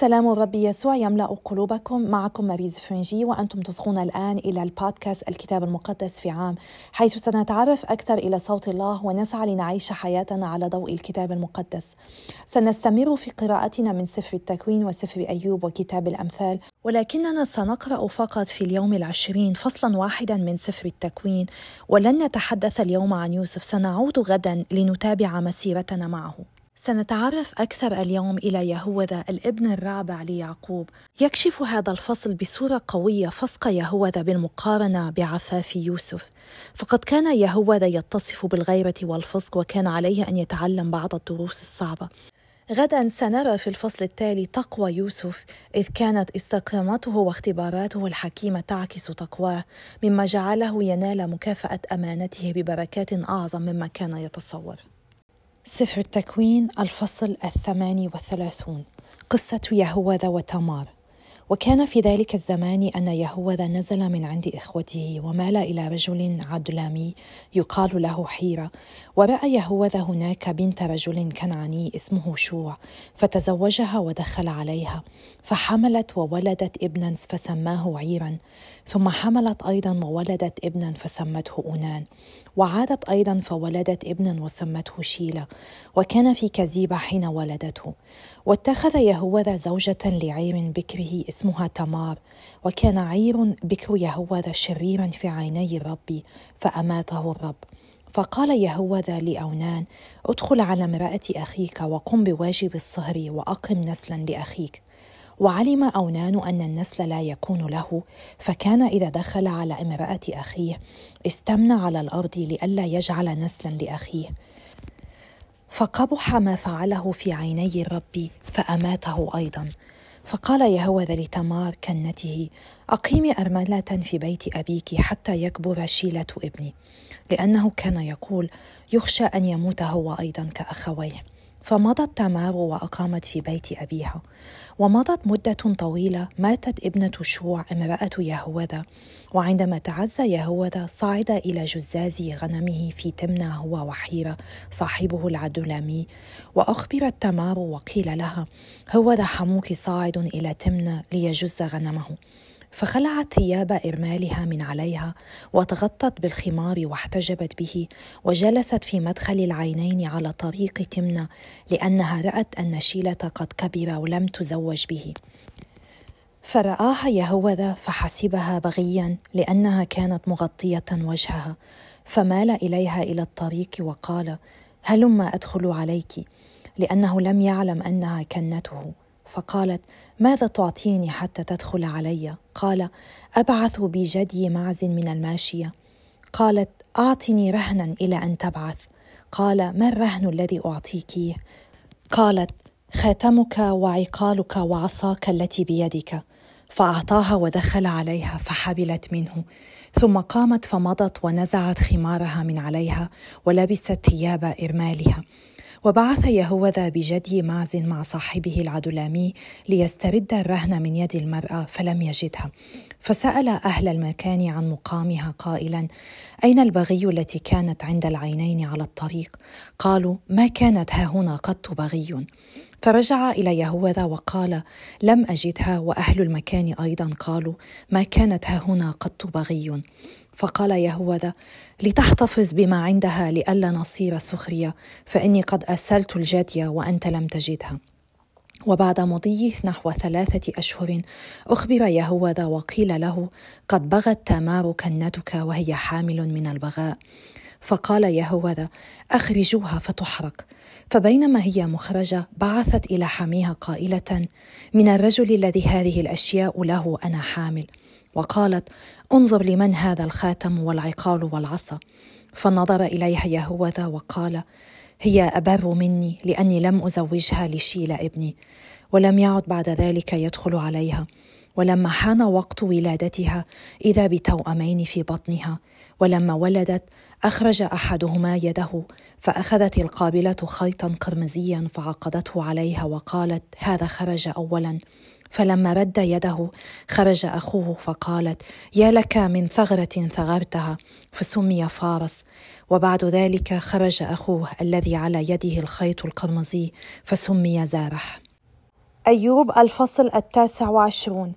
سلام الرب يسوع يملأ قلوبكم. معكم ماريز فرنجي وأنتم تصغون الآن إلى البودكاست الكتاب المقدس في عام حيث سنتعرف أكثر إلى صوت الله ونسعى لنعيش حياتنا على ضوء الكتاب المقدس. سنستمر في قراءتنا من سفر التكوين وسفر أيوب وكتاب الأمثال ولكننا سنقرأ فقط في اليوم العشرين فصلا واحدا من سفر التكوين ولن نتحدث اليوم عن يوسف. سنعود غدا لنتابع مسيرتنا معه. سنتعرف أكثر اليوم إلى يهوذا الابن الرابع ليعقوب. يكشف هذا الفصل بصورة قوية فسق يهوذا بالمقارنة بعفاف يوسف. فقد كان يهوذا يتصف بالغيرة والفسق وكان عليه أن يتعلم بعض الدروس الصعبة. غدا سنرى في الفصل التالي تقوى يوسف إذ كانت استقامته واختباراته الحكيمة تعكس تقواه مما جعله ينال مكافأة أمانته ببركات أعظم مما كان يتصور. سفر التكوين الفصل الثماني والثلاثون. قصة يهوذا وتمار. وكان في ذلك الزمان أن يهوذا نزل من عند إخوته ومال إلى رجل عدلامي يقال له حيرة. ورأى يهوذا هناك بنت رجل كنعاني اسمه شوع فتزوجها ودخل عليها فحملت وولدت ابنا فسماه عيرا ثم حملت أيضا وولدت ابنا فسمته أونان وعادت أيضا فولدت ابنا وسمته شيلة وكان في كزيبة حين ولدته. واتخذ يهوذا زوجة لعير بكره اسمها تمار وكان عير بكر يهوذا شريرا في عيني الرب فأماته الرب. فقال يهوذا لأونان ادخل على امرأة أخيك وقم بواجب الصهر وأقم نسلا لأخيك. وعلم أونان أن النسل لا يكون له فكان إذا دخل على امرأة أخيه استمنى على الأرض لئلا يجعل نسلا لأخيه. فقبح ما فعله في عيني الرب فأماته أيضا. فقال يهوذا لتمار كنته أقيمي أرملة في بيت أبيك حتى يكبر شيلة ابني لأنه كان يقول يخشى أن يموت هو أيضا كأخويه. فمضت تمار وأقامت في بيت أبيها. ومضت مدة طويلة ماتت ابنة شوع امرأة يهوذا. وعندما تعزى يهوذا صعد إلى جزاز غنمه في تمنى هو وحيرة صاحبه العدلامي. وأخبرت تمار وقيل لها هوذا حموك صاعد إلى تمنى ليجز غنمه. فخلعت ثياب إرمالها من عليها وتغطت بالخمار واحتجبت به وجلست في مدخل العينين على طريق تمنى لأنها رأت أن شيلة قد كبر ولم تزوج به. فرآها يهوذا فحسبها بغيا لأنها كانت مغطية وجهها. فمال إليها إلى الطريق وقال هلم أدخل عليك. لأنه لم يعلم أنها كنته. فقالت ماذا تعطيني حتى تدخل علي؟ قال أبعث بجدي معز من الماشية. قالت أعطني رهنا إلى أن تبعث. قال ما الرهن الذي اعطيكيه قالت خاتمك وعقالك وعصاك التي بيدك. فأعطاها ودخل عليها فحبلت منه. ثم قامت فمضت ونزعت خمارها من عليها ولبست ثياب إرمالها. وبعث يهوذا بجدي معز مع صاحبه العدلامي ليسترد الرهن من يد المرأة فلم يجدها. فسأل أهل المكان عن مقامها قائلا أين البغي التي كانت عند العينين على الطريق قالوا ما كانت؟ ها هنا قط بغي. فرجع إلى يهوذا وقال لم أجدها. وأهل المكان أيضا قالوا ما كانت؟ ها هنا قط بغي. فقال يهوذا لتحتفظ بما عندها لئلا نصير سخرية فإني قد أرسلت الجدية وأنت لم تجدها. وبعد مضي نحو ثلاثة أشهر أخبر يهوذا وقيل له قد بغت تامار كنتك وهي حامل من البغاء. فقال يهوذا أخرجوها فتحرق فبينما هي مخرجة بعثت إلى حميها قائلة من الرجل الذي هذه الأشياء له أنا حامل. وقالت انظر لمن هذا الخاتم والعقال والعصا. فنظر إليها يهوذا وقال هي أبر مني لأني لم أزوجها لشيل ابني ولم يعد بعد ذلك يدخل عليها ولما حان وقت ولادتها إذا بتوأمين في بطنها ولما ولدت أخرج أحدهما يده فأخذت القابلة خيطا قرمزيا فعقدته عليها وقالت هذا خرج اولا. فلما رد يده خرج أخوه فقالت يا لك من ثغرة ثغرتها. فسمي فارس. وبعد ذلك خرج أخوه الذي على يده الخيط القرمزي فسمي زارح. أيوب الفصل التاسع وعشرون.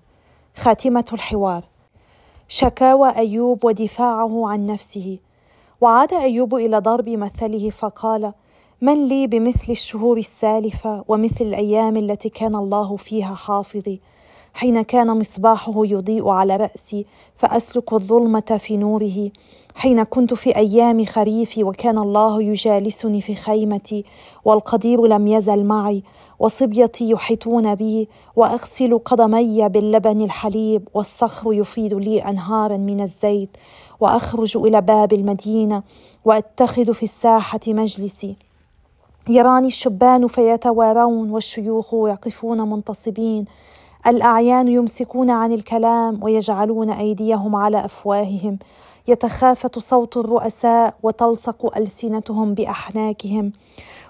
خاتمة الحوار. شكاوى أيوب ودفاعه عن نفسه. وعاد أيوب إلى ضرب مثله فقال من لي بمثل الشهور السالفة ومثل الأيام التي كان الله فيها حافظي؟ حين كان مصباحه يضيء على رأسي فأسلك الظلمة في نوره. حين كنت في أيام خريفي وكان الله يجالسني في خيمتي والقدير لم يزل معي وصبيتي يحيطون بي وأغسل قدمي باللبن الحليب والصخر يفيد لي أنهارا من الزيت وأخرج إلى باب المدينة وأتخذ في الساحة مجلسي. يراني الشبان فيتوارون والشيوخ يقفون منتصبين. الأعيان يمسكون عن الكلام ويجعلون أيديهم على أفواههم. يتخافت صوت الرؤساء وتلصق ألسنتهم بأحناكهم.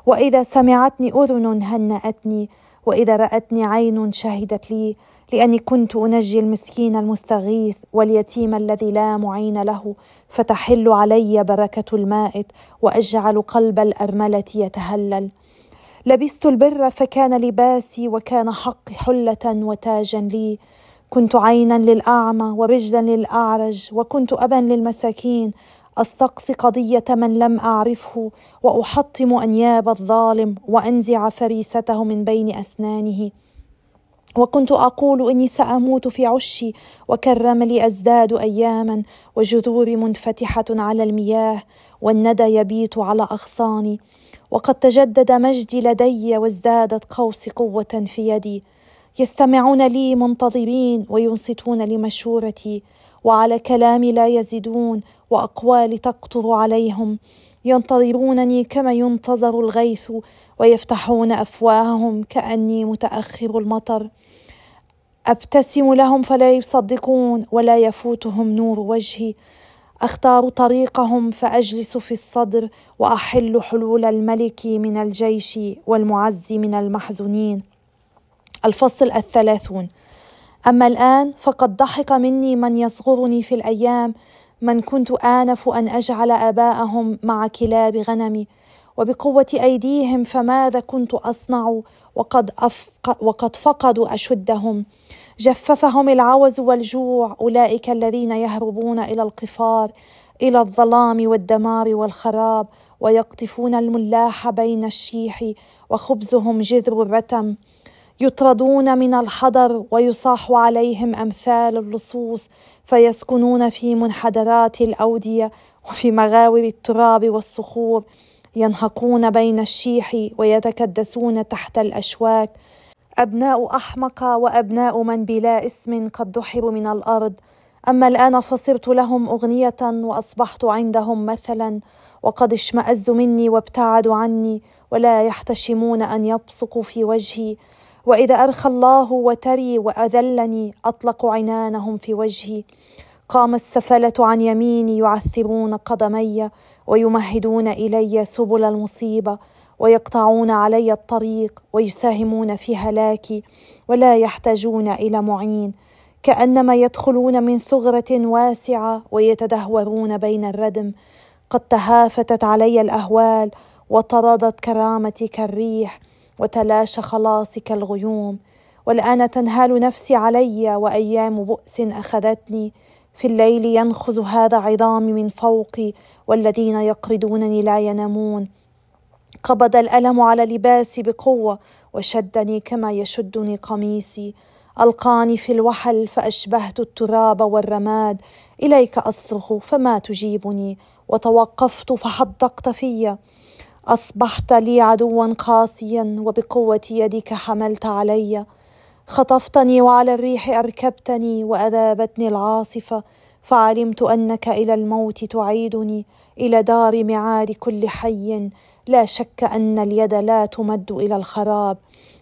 وإذا سمعتني أذن هنأتني وإذا رأتني عين شهدت لي لأني كنت أنجي المسكين المستغيث واليتيم الذي لا معين له فتحل علي بركة المائت وأجعل قلب الأرملة يتهلل. لبست البر فكان لباسي وكان حقي حلة وتاجا لي. كنت عينا للأعمى ورجلا للأعرج وكنت أبا للمساكين. أستقصي قضية من لم أعرفه وأحطم أنياب الظالم وأنزع فريسته من بين أسنانه. وكنت أقول إني سأموت في عشي وكالرمل أزداد اياما وجذوري منفتحة على المياه والندى يبيت على أغصاني. وقد تجدد مجدي لدي وازدادت قوسي قوة في يدي. يستمعون لي منتظرين وينصتون لمشورتي. وعلى كلامي لا يزيدون وأقوالي تقطر عليهم. ينتظرونني كما ينتظر الغيث ويفتحون أفواههم كأني متأخر المطر. أبتسم لهم فلا يصدقون ولا يفوتهم نور وجهي. أختار طريقهم فأجلس في الصدر وأحل حلول الملك من الجيش والمعز من المحزونين. الفصل الثلاثون. أما الآن فقد ضحك مني من يصغرني في الأيام من كنت آنف أن أجعل آباءهم مع كلاب غنمي وبقوة أيديهم فماذا كنت أصنع وقد, أفق وقد فقدوا أشدهم. جففهم العوز والجوع أولئك الذين يهربون إلى القفار إلى الظلام والدمار والخراب ويقطفون الملاح بين الشيح وخبزهم جذر الرتم. يطردون من الحضر ويصاح عليهم أمثال اللصوص فيسكنون في منحدرات الأودية وفي مغاور التراب والصخور ينهقون بين الشيح ويتكدسون تحت الأشواك. أبناء أحمق وأبناء من بلا اسم قد دحروا من الأرض. أما الآن فصرت لهم أغنية وأصبحت عندهم مثلا وقد اشمأزوا مني وابتعدوا عني ولا يحتشمون أن يبصقوا في وجهي. وإذا أرخى الله وتري وأذلني اطلقوا عنانهم في وجهي. قام السفلة عن يميني يعثرون قدمي ويمهدون إلي سبل المصيبة ويقطعون علي الطريق ويساهمون في هلاكي ولا يحتاجون إلى معين. كأنما يدخلون من ثغرة واسعة ويتدهورون بين الردم. قد تهافتت علي الأهوال وطردت كرامتي كالريح وتلاشى خلاصي كالغيوم والآن تنهال نفسي علي وأيام بؤس أخذتني. في الليل ينخز هذا عظامي من فوقي والذين يقردونني لا ينامون. قبض الألم على لباسي بقوة وشدني كما يشدني قميصي. ألقاني في الوحل فأشبهت التراب والرماد. إليك أصرخ فما تجيبني؟ وتوقفت فحدقت في. أصبحت لي عدوا قاسيا وبقوة يدك حملت علي. خطفتني وعلى الريح أركبتني وأذابتني العاصفة فعلمت أنك إلى الموت تعيدني إلى دار معاد كل حي. لا شك أن اليد لا تمد إلى الخراب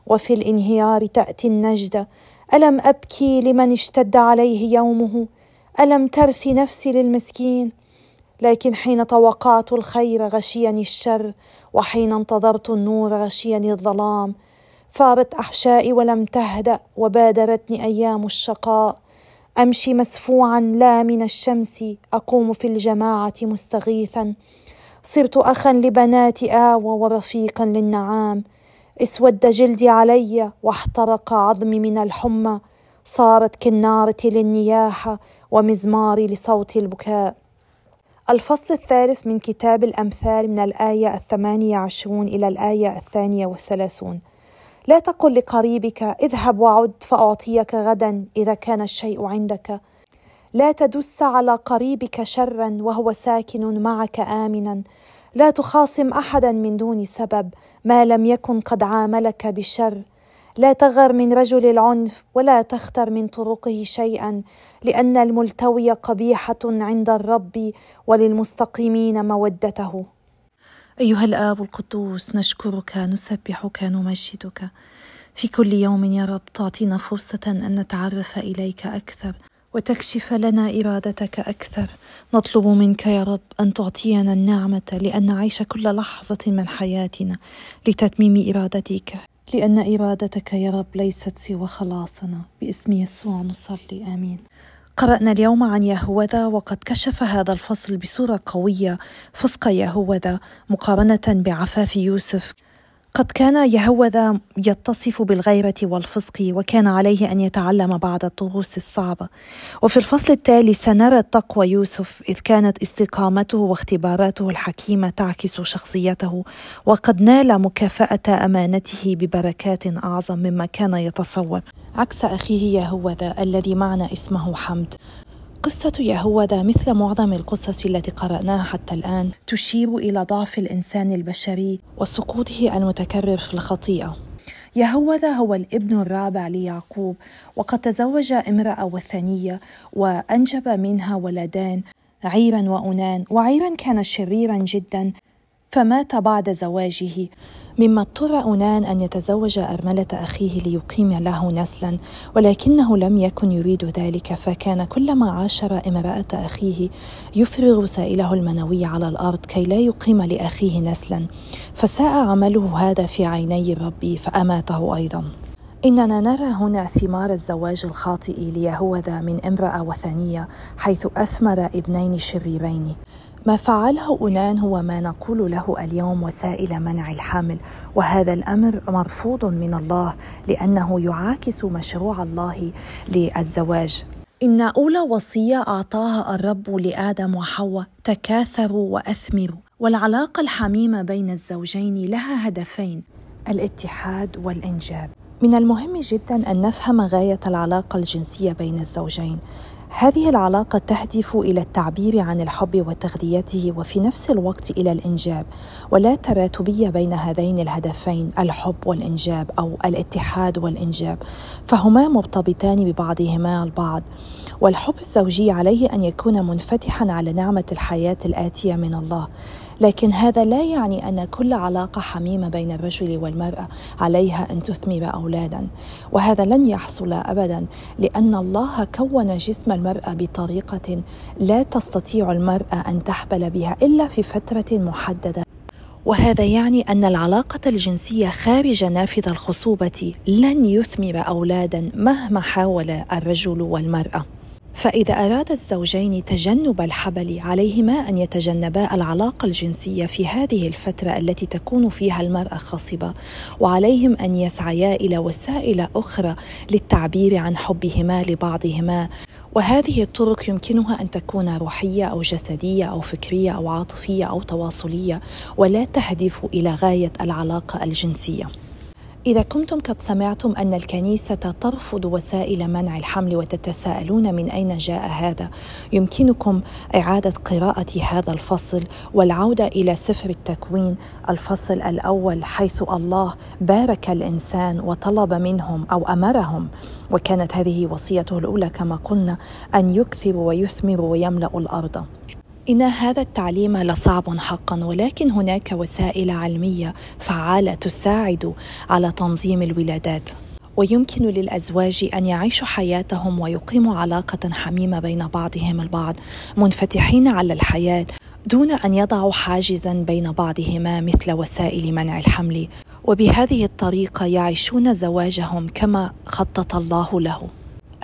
وفي الانهيار تأتي النجده ألم أبكي لمن اشتد عليه يومه؟ ألم ترث نفسي للمسكين؟ لكن حين توقعت الخير غشيني الشر وحين انتظرت النور غشيني الظلام. فارت أحشائي ولم تهدأ وبادرتني أيام الشقاء. أمشي مسفوعا لا من الشمس أقوم في الجماعة مستغيثا. صرت اخا لبنات آوى ورفيقا للنعام. اسود جلدي علي واحترق عظمي من الحمى. صارت كالنارة للنياحة ومزماري لصوت البكاء. الفصل الثالث من كتاب الأمثال من الآية الثمانية عشرون إلى الآية الثانية والثلاثون. لا تقل لقريبك اذهب وعد فأعطيك غدا إذا كان الشيء عندك. لا تدس على قريبك شرا وهو ساكن معك آمنا. لا تخاصم احدا من دون سبب ما لم يكن قد عاملك بشر. لا تغر من رجل العنف ولا تختر من طرقه شيئا لأن الملتوي قبيحة عند الرب وللمستقيمين مودته. أيها الآب القدوس نشكرك نسبحك نمجدك. في كل يوم يا رب تعطينا فرصة أن نتعرف إليك أكثر وتكشف لنا إرادتك أكثر. نطلب منك يا رب أن تعطينا النعمة لأن نعيش كل لحظة من حياتنا لتتميم إرادتك. لأن إرادتك يا رب ليست سوى خلاصنا. باسم يسوع نصلي آمين. قرأنا اليوم عن يهوذا وقد كشف هذا الفصل بصورة قوية فسق يهوذا مقارنة بعفاف يوسف. قد كان يهوذا يتصف بالغيرة والفسق وكان عليه أن يتعلم بعض الدروس الصعبة. وفي الفصل التالي سنرى تقوى يوسف إذ كانت استقامته واختباراته الحكيمة تعكس شخصيته وقد نال مكافأة أمانته ببركات أعظم مما كان يتصور. عكس أخيه يهوذا الذي معنا اسمه حمد. قصة يهوذا مثل معظم القصص التي قرأناها حتى الآن. تشير إلى ضعف الإنسان البشري وسقوطه المتكرر في الخطيئة. يهوذا هو الابن الرابع ليعقوب وقد تزوج امرأة وثنية وأنجب منها ولدان عيرا وأنان. وعيرا كان شريرا جدا فمات بعد زواجه. مما اضطر أنان أن يتزوج أرملة أخيه ليقيم له نسلا ولكنه لم يكن يريد ذلك فكان كلما عاشر امرأة أخيه يفرغ سائله المنوي على الأرض كي لا يقيم لأخيه نسلا. فساء عمله هذا في عيني الرب فأماته أيضا. إننا نرى هنا ثمار الزواج الخاطئ ليهوذا من امرأة وثنية حيث أثمر ابنين شريرين. ما فعله أونان هو ما نقول له اليوم وسائل منع الحمل وهذا الأمر مرفوض من الله لأنه يعاكس مشروع الله للزواج. إن أولى وصية أعطاها الرب لآدم وحواء تكاثروا وأثمروا والعلاقة الحميمة بين الزوجين لها هدفين الاتحاد والإنجاب. من المهم جدا أن نفهم غاية العلاقة الجنسية بين الزوجين. هذه العلاقة تهدف إلى التعبير عن الحب وتغذيته وفي نفس الوقت إلى الإنجاب ولا تراتبية بين هذين الهدفين الحب والإنجاب أو الاتحاد والإنجاب فهما مرتبطان ببعضهما البعض. والحب الزوجي عليه أن يكون منفتحا على نعمة الحياة الآتية من الله. لكن هذا لا يعني أن كل علاقة حميمة بين الرجل والمرأة عليها أن تثمر أولادا. وهذا لن يحصل ابدا لأن الله كون جسم المرأة بطريقة لا تستطيع المرأة أن تحبل بها إلا في فترة محددة. وهذا يعني أن العلاقة الجنسية خارج نافذه الخصوبة لن يثمر أولادا مهما حاول الرجل والمرأة. فإذا أراد الزوجين تجنب الحبل عليهما أن يتجنبا العلاقة الجنسية في هذه الفترة التي تكون فيها المرأة خصبة وعليهم أن يسعيا إلى وسائل أخرى للتعبير عن حبهما لبعضهما. وهذه الطرق يمكنها أن تكون روحية أو جسدية أو فكرية أو عاطفية أو تواصلية ولا تهدف إلى غاية العلاقة الجنسية. إذا كنتم قد سمعتم أن الكنيسة ترفض وسائل منع الحمل وتتساءلون من أين جاء هذا، يمكنكم إعادة قراءة هذا الفصل والعودة إلى سفر التكوين الفصل الأول حيث الله بارك الإنسان وطلب منهم أو أمرهم وكانت هذه وصيته الأولى كما قلنا أن يكثروا ويثمروا ويملأوا الأرض. إن هذا التعليم لصعب حقا ولكن هناك وسائل علمية فعالة تساعد على تنظيم الولادات. ويمكن للأزواج أن يعيشوا حياتهم ويقيموا علاقة حميمة بين بعضهم البعض منفتحين على الحياة دون أن يضعوا حاجزا بين بعضهما مثل وسائل منع الحمل. وبهذه الطريقة يعيشون زواجهم كما خطط الله له.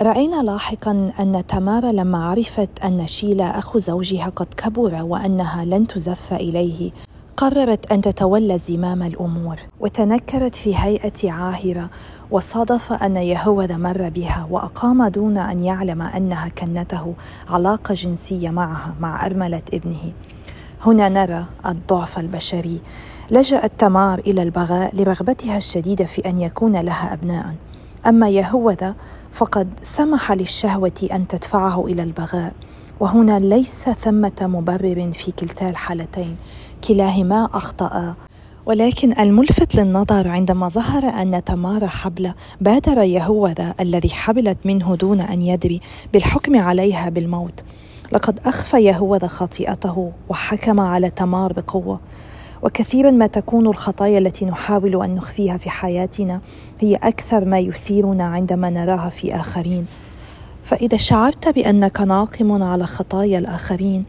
رأينا لاحقا أن تمارا لما عرفت أن شيلا أخو زوجها قد كبر وأنها لن تزف إليه قررت أن تتولى زمام الأمور وتنكرت في هيئة عاهرة وصادف أن يهوذا مر بها وأقام دون أن يعلم أنها كنته علاقة جنسية معها مع أرملة ابنه. هنا نرى الضعف البشري. لجأت تمار إلى البغاء لرغبتها الشديدة في أن يكون لها أبناء. أما يهوذا فقد سمح للشهوة أن تدفعه إلى البغاء. وهنا ليس ثمة مبرر في كلتا الحالتين. كلاهما أخطأ ولكن الملفت للنظر عندما ظهر أن تمار حبل بادر يهوذا الذي حبلت منه دون أن يدري بالحكم عليها بالموت. لقد أخفى يهوذا خطيئته وحكم على تمار بقوة. وكثيرا ما تكون الخطايا التي نحاول أن نخفيها في حياتنا هي أكثر ما يثيرنا عندما نراها في آخرين. فإذا شعرت بأنك ناقم على خطايا الآخرين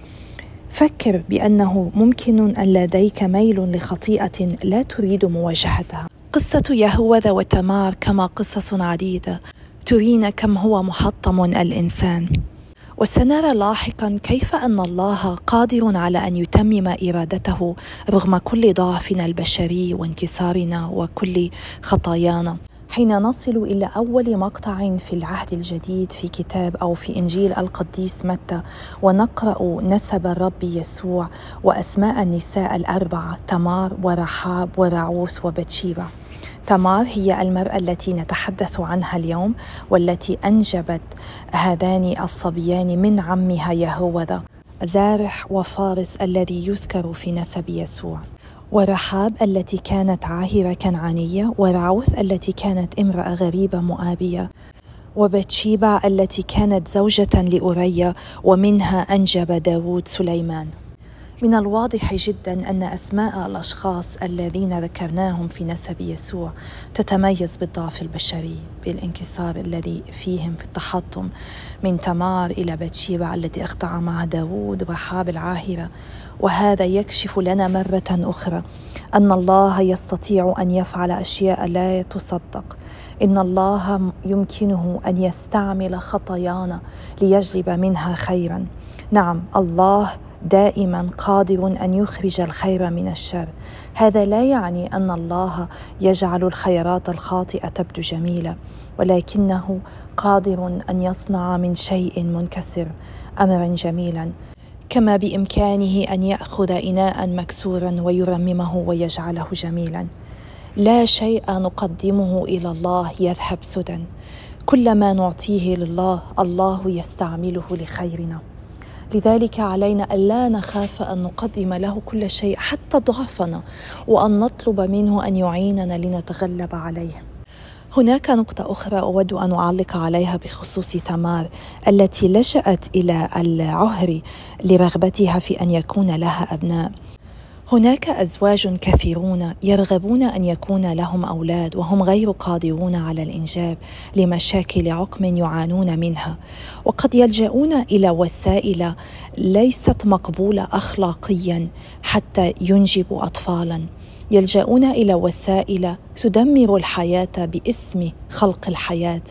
فكر بأنه ممكن أن لديك ميل لخطيئة لا تريد مواجهتها. قصة يهوذا وتمار كما قصص عديدة ترينا كم هو محطم الإنسان. وسنرى لاحقا كيف أن الله قادر على أن يتمم إرادته رغم كل ضعفنا البشري وانكسارنا وكل خطايانا. حين نصل إلى أول مقطع في العهد الجديد في كتاب أو في إنجيل القديس متى ونقرأ نسب الرب يسوع وأسماء النساء الأربعة تمار ورحاب ورعوث وبتشيبة. تمار هي المرأة التي نتحدث عنها اليوم والتي أنجبت هذان الصبيان من عمها يهوذا زارح وفارس الذي يذكر في نسب يسوع ورحاب التي كانت عاهرة كنعانية ورعوث التي كانت امرأة غريبة مؤابية وبتشيبع التي كانت زوجة لأوريا ومنها أنجب داود سليمان. من الواضح جدا أن أسماء الأشخاص الذين ذكرناهم في نسب يسوع تتميز بالضعف البشري بالانكسار الذي فيهم في التحطم من تمار إلى بتشيبع التي أخضع مع داوود وحاب العاهرة. وهذا يكشف لنا مرة أخرى أن الله يستطيع أن يفعل أشياء لا تصدق. إن الله يمكنه أن يستعمل خطايانا ليجلب منها خيرا. نعم الله دائما قادر أن يخرج الخير من الشر. هذا لا يعني أن الله يجعل الخيرات الخاطئة تبدو جميلة ولكنه قادر أن يصنع من شيء منكسر امرا جميلا. كما بإمكانه أن يأخذ اناء مكسورا ويرممه ويجعله جميلا. لا شيء نقدمه إلى الله يذهب سدى. كل ما نعطيه لله الله يستعمله لخيرنا. لذلك علينا ألا نخاف أن نقدم له كل شيء حتى ضعفنا وأن نطلب منه أن يعيننا لنتغلب عليه. هناك نقطة أخرى أود أن أعلق عليها بخصوص تمار التي لجأت إلى العهر لرغبتها في أن يكون لها أبناء. هناك أزواج كثيرون يرغبون أن يكون لهم أولاد وهم غير قادرون على الإنجاب لمشاكل عقم يعانون منها. وقد يلجؤون إلى وسائل ليست مقبولة اخلاقيا حتى ينجبوا اطفالا. يلجؤون إلى وسائل تدمر الحياة باسم خلق الحياة.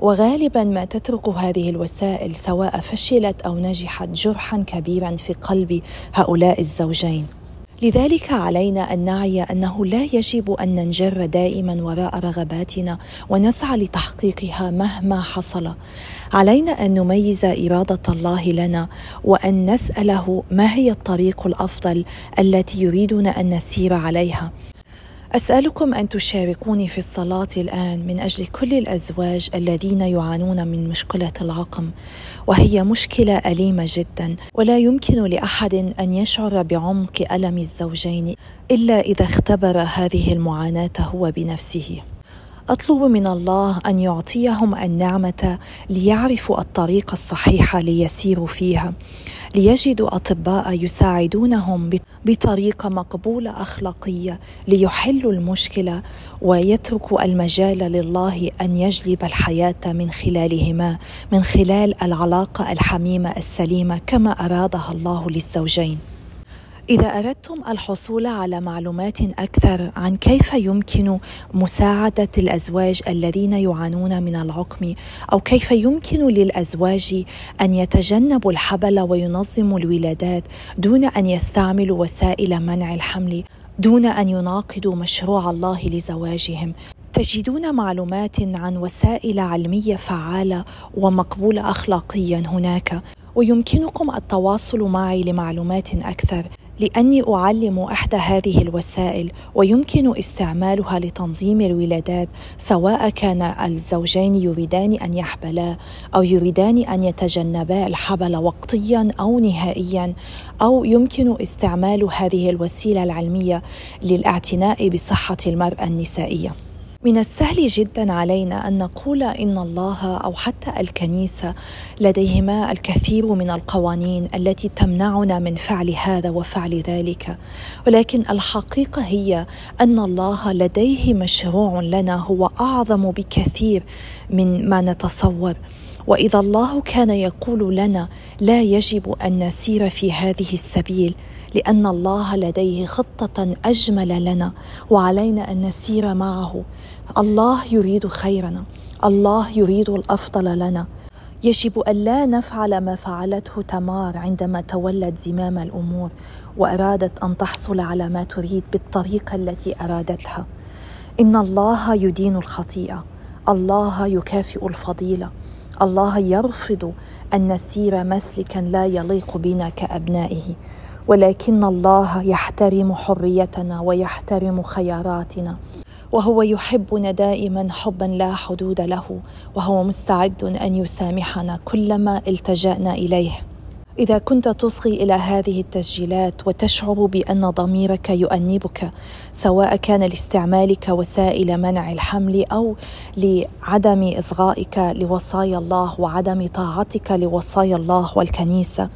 وغالبا ما تترك هذه الوسائل سواء فشلت أو نجحت جرحا كبيرا في قلب هؤلاء الزوجين. لذلك علينا أن نعي أنه لا يجب أن ننجر دائما وراء رغباتنا ونسعى لتحقيقها مهما حصل. علينا أن نميز إرادة الله لنا وأن نسأله ما هي الطريق الأفضل التي يريدنا أن نسير عليها. أسألكم أن تشاركوني في الصلاة الآن من أجل كل الأزواج الذين يعانون من مشكلة العقم وهي مشكلة أليمة جدا ولا يمكن لأحد أن يشعر بعمق ألم الزوجين إلا إذا اختبر هذه المعاناة هو بنفسه. أطلب من الله أن يعطيهم النعمة ليعرفوا الطريق الصحيح ليسيروا فيها. ليجدوا أطباء يساعدونهم بطريقة مقبولة أخلاقية ليحلوا المشكلة ويتركوا المجال لله أن يجلب الحياة من خلالهما من خلال العلاقة الحميمة السليمة كما أرادها الله للزوجين. إذا أردتم الحصول على معلومات أكثر عن كيف يمكن مساعدة الأزواج الذين يعانون من العقم أو كيف يمكن للأزواج أن يتجنبوا الحبل وينظموا الولادات دون أن يستعملوا وسائل منع الحمل دون أن يناقضوا مشروع الله لزواجهم؟ تجدون معلومات عن وسائل علمية فعالة ومقبوله اخلاقيا هناك؟ ويمكنكم التواصل معي لمعلومات أكثر لأني أعلم احدى هذه الوسائل ويمكن استعمالها لتنظيم الولادات سواء كان الزوجين يريدان أن يحبلا أو يريدان أن يتجنبا الحبل وقتيا أو نهائيا أو يمكن استعمال هذه الوسيلة العلمية للاعتناء بصحة المرأة النسائية. من السهل جدا علينا أن نقول إن الله أو حتى الكنيسة لديهما الكثير من القوانين التي تمنعنا من فعل هذا وفعل ذلك. ولكن الحقيقة هي أن الله لديه مشروع لنا هو أعظم بكثير من ما نتصور. وإذا الله كان يقول لنا لا يجب أن نسير في هذه السبيل لأن الله لديه خطة أجمل لنا وعلينا أن نسير معه. الله يريد خيرنا الله يريد الأفضل لنا. يجب الا نفعل ما فعلته تمار عندما تولت زمام الأمور وأرادت أن تحصل على ما تريد بالطريقة التي أرادتها. إن الله يدين الخطيئة الله يكافئ الفضيلة. الله يرفض أن نسير مسلكا لا يليق بنا كأبنائه ولكن الله يحترم حريتنا ويحترم خياراتنا وهو يحبنا دائما حبا لا حدود له وهو مستعد أن يسامحنا كلما التجأنا إليه. إذا كنت تصغي إلى هذه التسجيلات وتشعر بأن ضميرك يؤنبك سواء كان لاستعمالك وسائل منع الحمل أو لعدم إصغائك لوصايا الله وعدم طاعتك لوصايا الله والكنيسة.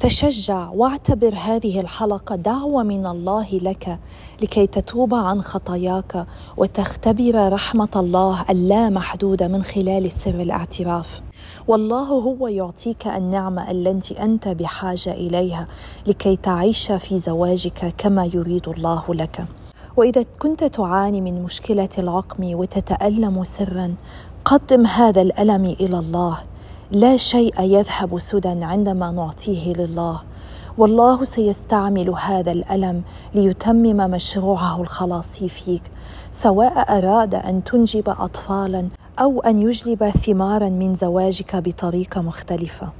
تشجع واعتبر هذه الحلقة دعوة من الله لك لكي تتوب عن خطاياك وتختبر رحمة الله اللامحدودة من خلال سر الاعتراف. والله هو يعطيك النعمة التي أنت بحاجة إليها لكي تعيش في زواجك كما يريد الله لك. وإذا كنت تعاني من مشكلة العقم وتتألم سرا قدم هذا الألم إلى الله. لا شيء يذهب سدى عندما نعطيه لله. والله سيستعمل هذا الألم ليتمم مشروعه الخلاصي فيك سواء أراد أن تنجب اطفالا أو أن يجلب ثمارا من زواجك بطريقة مختلفة.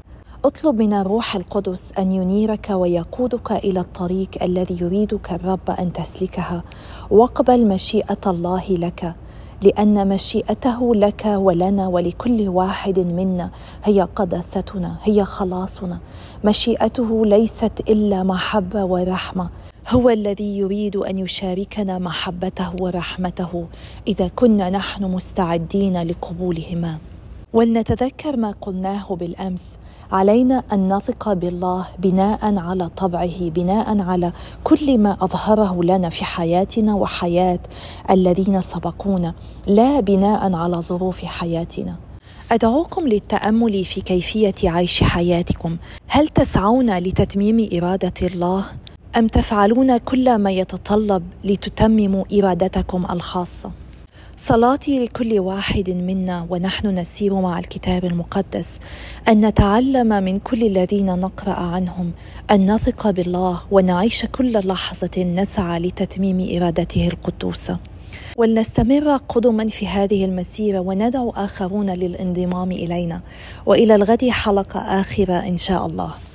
اطلب من الروح القدس أن ينيرك ويقودك إلى الطريق الذي يريدك الرب أن تسلكها واقبل مشيئة الله لك لأن مشيئته لك ولنا ولكل واحد منا هي قداستنا هي خلاصنا. مشيئته ليست إلا محبة ورحمة. هو الذي يريد أن يشاركنا محبته ورحمته. إذا كنا نحن مستعدين لقبولهما. ولنتذكر ما قلناه بالأمس. علينا أن نثق بالله بناء على طبعه بناء على كل ما أظهره لنا في حياتنا وحياة الذين سبقونا. لا بناء على ظروف حياتنا. أدعوكم للتأمل في كيفية عيش حياتكم. هل تسعون لتتميم إرادة الله؟ أم تفعلون كل ما يتطلب لتتمموا ارادتكم الخاصة؟ صلاتي لكل واحد منا ونحن نسير مع الكتاب المقدس أن نتعلم من كل الذين نقرأ عنهم أن نثق بالله ونعيش كل لحظة نسعى لتتميم ارادته القدوسة. ولنستمر قدما في هذه المسيرة وندعو آخرون للانضمام إلينا. وإلى الغد حلقة آخرة إن شاء الله.